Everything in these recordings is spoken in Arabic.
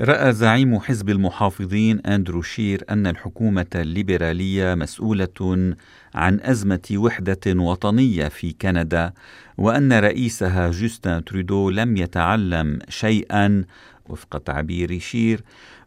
رأى زعيم حزب المحافظين أندرو شير أن الحكومة الليبرالية مسؤولة عن أزمة وحدة وطنية في كندا وأن رئيسها جوستن ترودو لم يتعلم شيئا وفق تعبير شير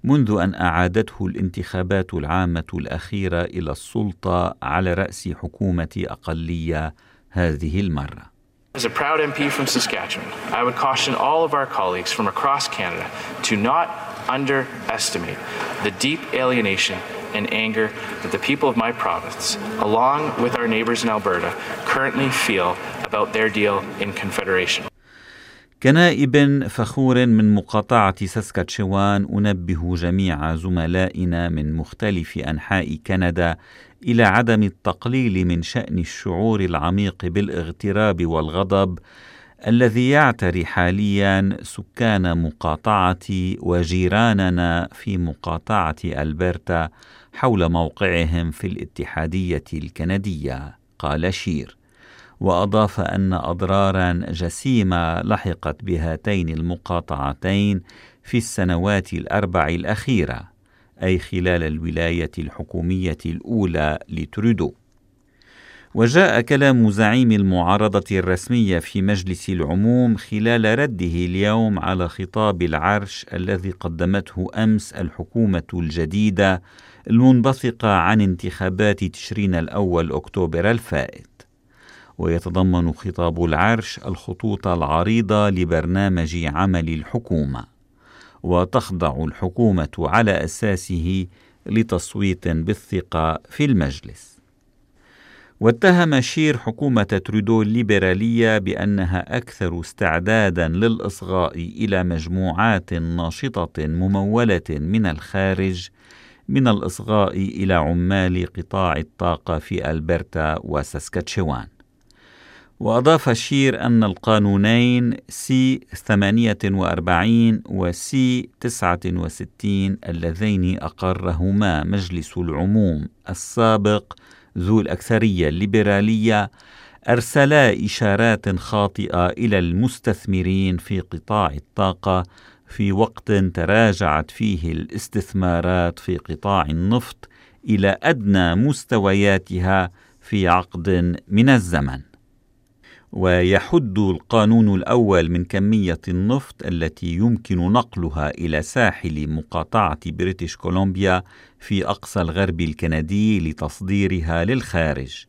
منذ أن أعادته الانتخابات العامة الأخيرة إلى السلطة على رأس حكومة أقلية هذه المرة. As a proud MP from Saskatchewan, I would caution all of our colleagues from across Canada to not underestimate the deep alienation and anger that the people of my province, along with our neighbours in Alberta, currently feel about their deal in Confederation. كنائب فخور من مقاطعة ساسكاتشوان أنبه جميع زملائنا من مختلف أنحاء كندا إلى عدم التقليل من شأن الشعور العميق بالاغتراب والغضب الذي يعتري حاليا سكان مقاطعة وجيراننا في مقاطعة ألبرتا حول موقعهم في الاتحادية الكندية قال شير. وأضاف أن أضرارا جسيمة لحقت بهاتين المقاطعتين في السنوات الأربع الأخيرة أي خلال الولاية الحكومية الأولى لترودو. وجاء كلام زعيم المعارضة الرسمية في مجلس العموم خلال رده اليوم على خطاب العرش الذي قدمته أمس الحكومة الجديدة المنبثقة عن انتخابات تشرين الأول أكتوبر الفائت. ويتضمن خطاب العرش الخطوط العريضة لبرنامج عمل الحكومة وتخضع الحكومة على أساسه لتصويت بالثقة في المجلس. واتهم شير حكومة ترودو الليبرالية بأنها أكثر استعدادا للإصغاء إلى مجموعات ناشطة ممولة من الخارج من الإصغاء إلى عمال قطاع الطاقة في ألبرتا وساسكاتشوان. وأضاف شير أن القانونين C 48 و C 69 اللذين أقرهما مجلس العموم السابق ذو الأكثرية الليبرالية أرسلا إشارات خاطئة إلى المستثمرين في قطاع الطاقة في وقت تراجعت فيه الاستثمارات في قطاع النفط إلى أدنى مستوياتها في عقد من الزمن. ويحد القانون الأول من كمية النفط التي يمكن نقلها إلى ساحل مقاطعة بريتش كولومبيا في أقصى الغرب الكندي لتصديرها للخارج.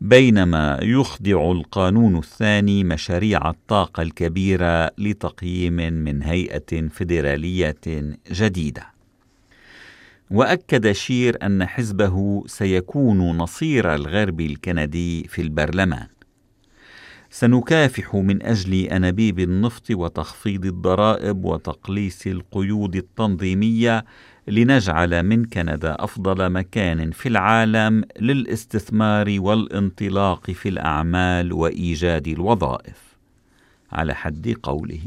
بينما يخضع القانون الثاني مشاريع الطاقة الكبيرة لتقييم من هيئة فيدرالية جديدة. وأكد شير أن حزبه سيكون نصير الغرب الكندي في البرلمان. سنكافح من أجل أنابيب النفط وتخفيض الضرائب وتقليص القيود التنظيمية لنجعل من كندا أفضل مكان في العالم للاستثمار والانطلاق في الأعمال وإيجاد الوظائف. على حد قوله.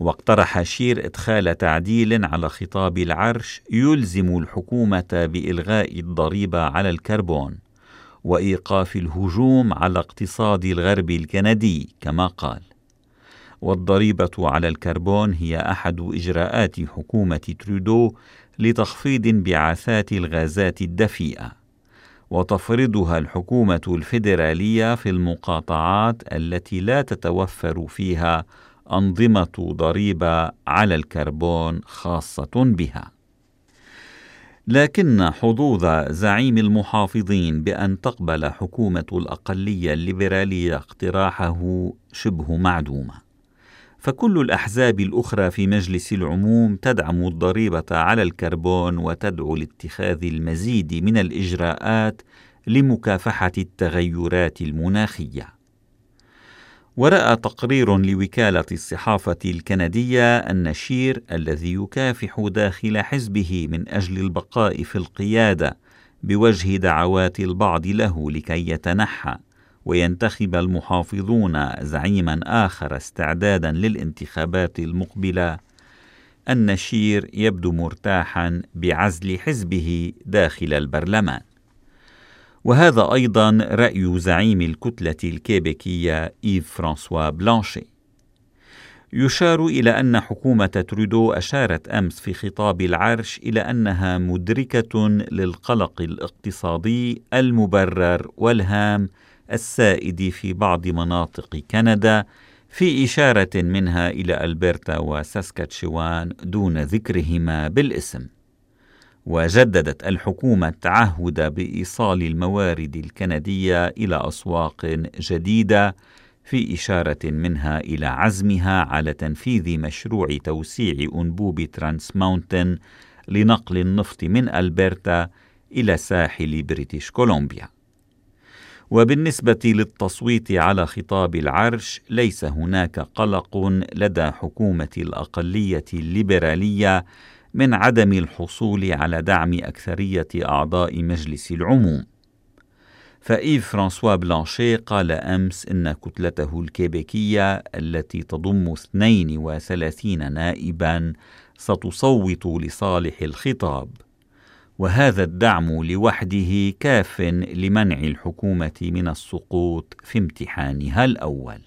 واقترح شير إدخال تعديل على خطاب العرش يلزم الحكومة بإلغاء الضريبة على الكربون. وإيقاف الهجوم على اقتصاد الغرب الكندي كما قال. والضريبة على الكربون هي أحد إجراءات حكومة ترودو لتخفيض انبعاثات الغازات الدفيئة. وتفرضها الحكومة الفيدرالية في المقاطعات التي لا تتوفر فيها أنظمة ضريبة على الكربون خاصة بها. لكن حظوظ زعيم المحافظين بأن تقبل حكومة الأقلية الليبرالية اقتراحه شبه معدومة. فكل الأحزاب الأخرى في مجلس العموم تدعم الضريبة على الكربون وتدعو لاتخاذ المزيد من الإجراءات لمكافحة التغيرات المناخية. ورأى تقرير لوكالة الصحافة الكندية أن شير الذي يكافح داخل حزبه من أجل البقاء في القيادة بوجه دعوات البعض له لكي يتنحى وينتخب المحافظون زعيما آخر استعدادا للانتخابات المقبلة. أن شير يبدو مرتاحا بعزل حزبه داخل البرلمان. وهذا أيضا رأي زعيم الكتلة الكيبيكية إيف فرانسوا بلانشي يشار إلى أن حكومة ترودو أشارت أمس في خطاب العرش إلى أنها مدركة للقلق الاقتصادي المبرر والهام السائد في بعض مناطق كندا في إشارة منها إلى ألبرتا وساسكاتشوان دون ذكرهما بالاسم. وجددت الحكومة التعهد بإيصال الموارد الكندية إلى أسواق جديدة في إشارة منها إلى عزمها على تنفيذ مشروع توسيع أنبوب ترانس ماونتن لنقل النفط من ألبرتا إلى ساحل بريتش كولومبيا. وبالنسبة للتصويت على خطاب العرش ليس هناك قلق لدى حكومة الأقلية الليبرالية من عدم الحصول على دعم أكثرية أعضاء مجلس العموم. فإيف فرانسوا بلانشي قال أمس إن كتلته الكيبيكية التي تضم 32 نائبا ستصوت لصالح الخطاب وهذا الدعم لوحده كاف لمنع الحكومة من السقوط في امتحانها الأول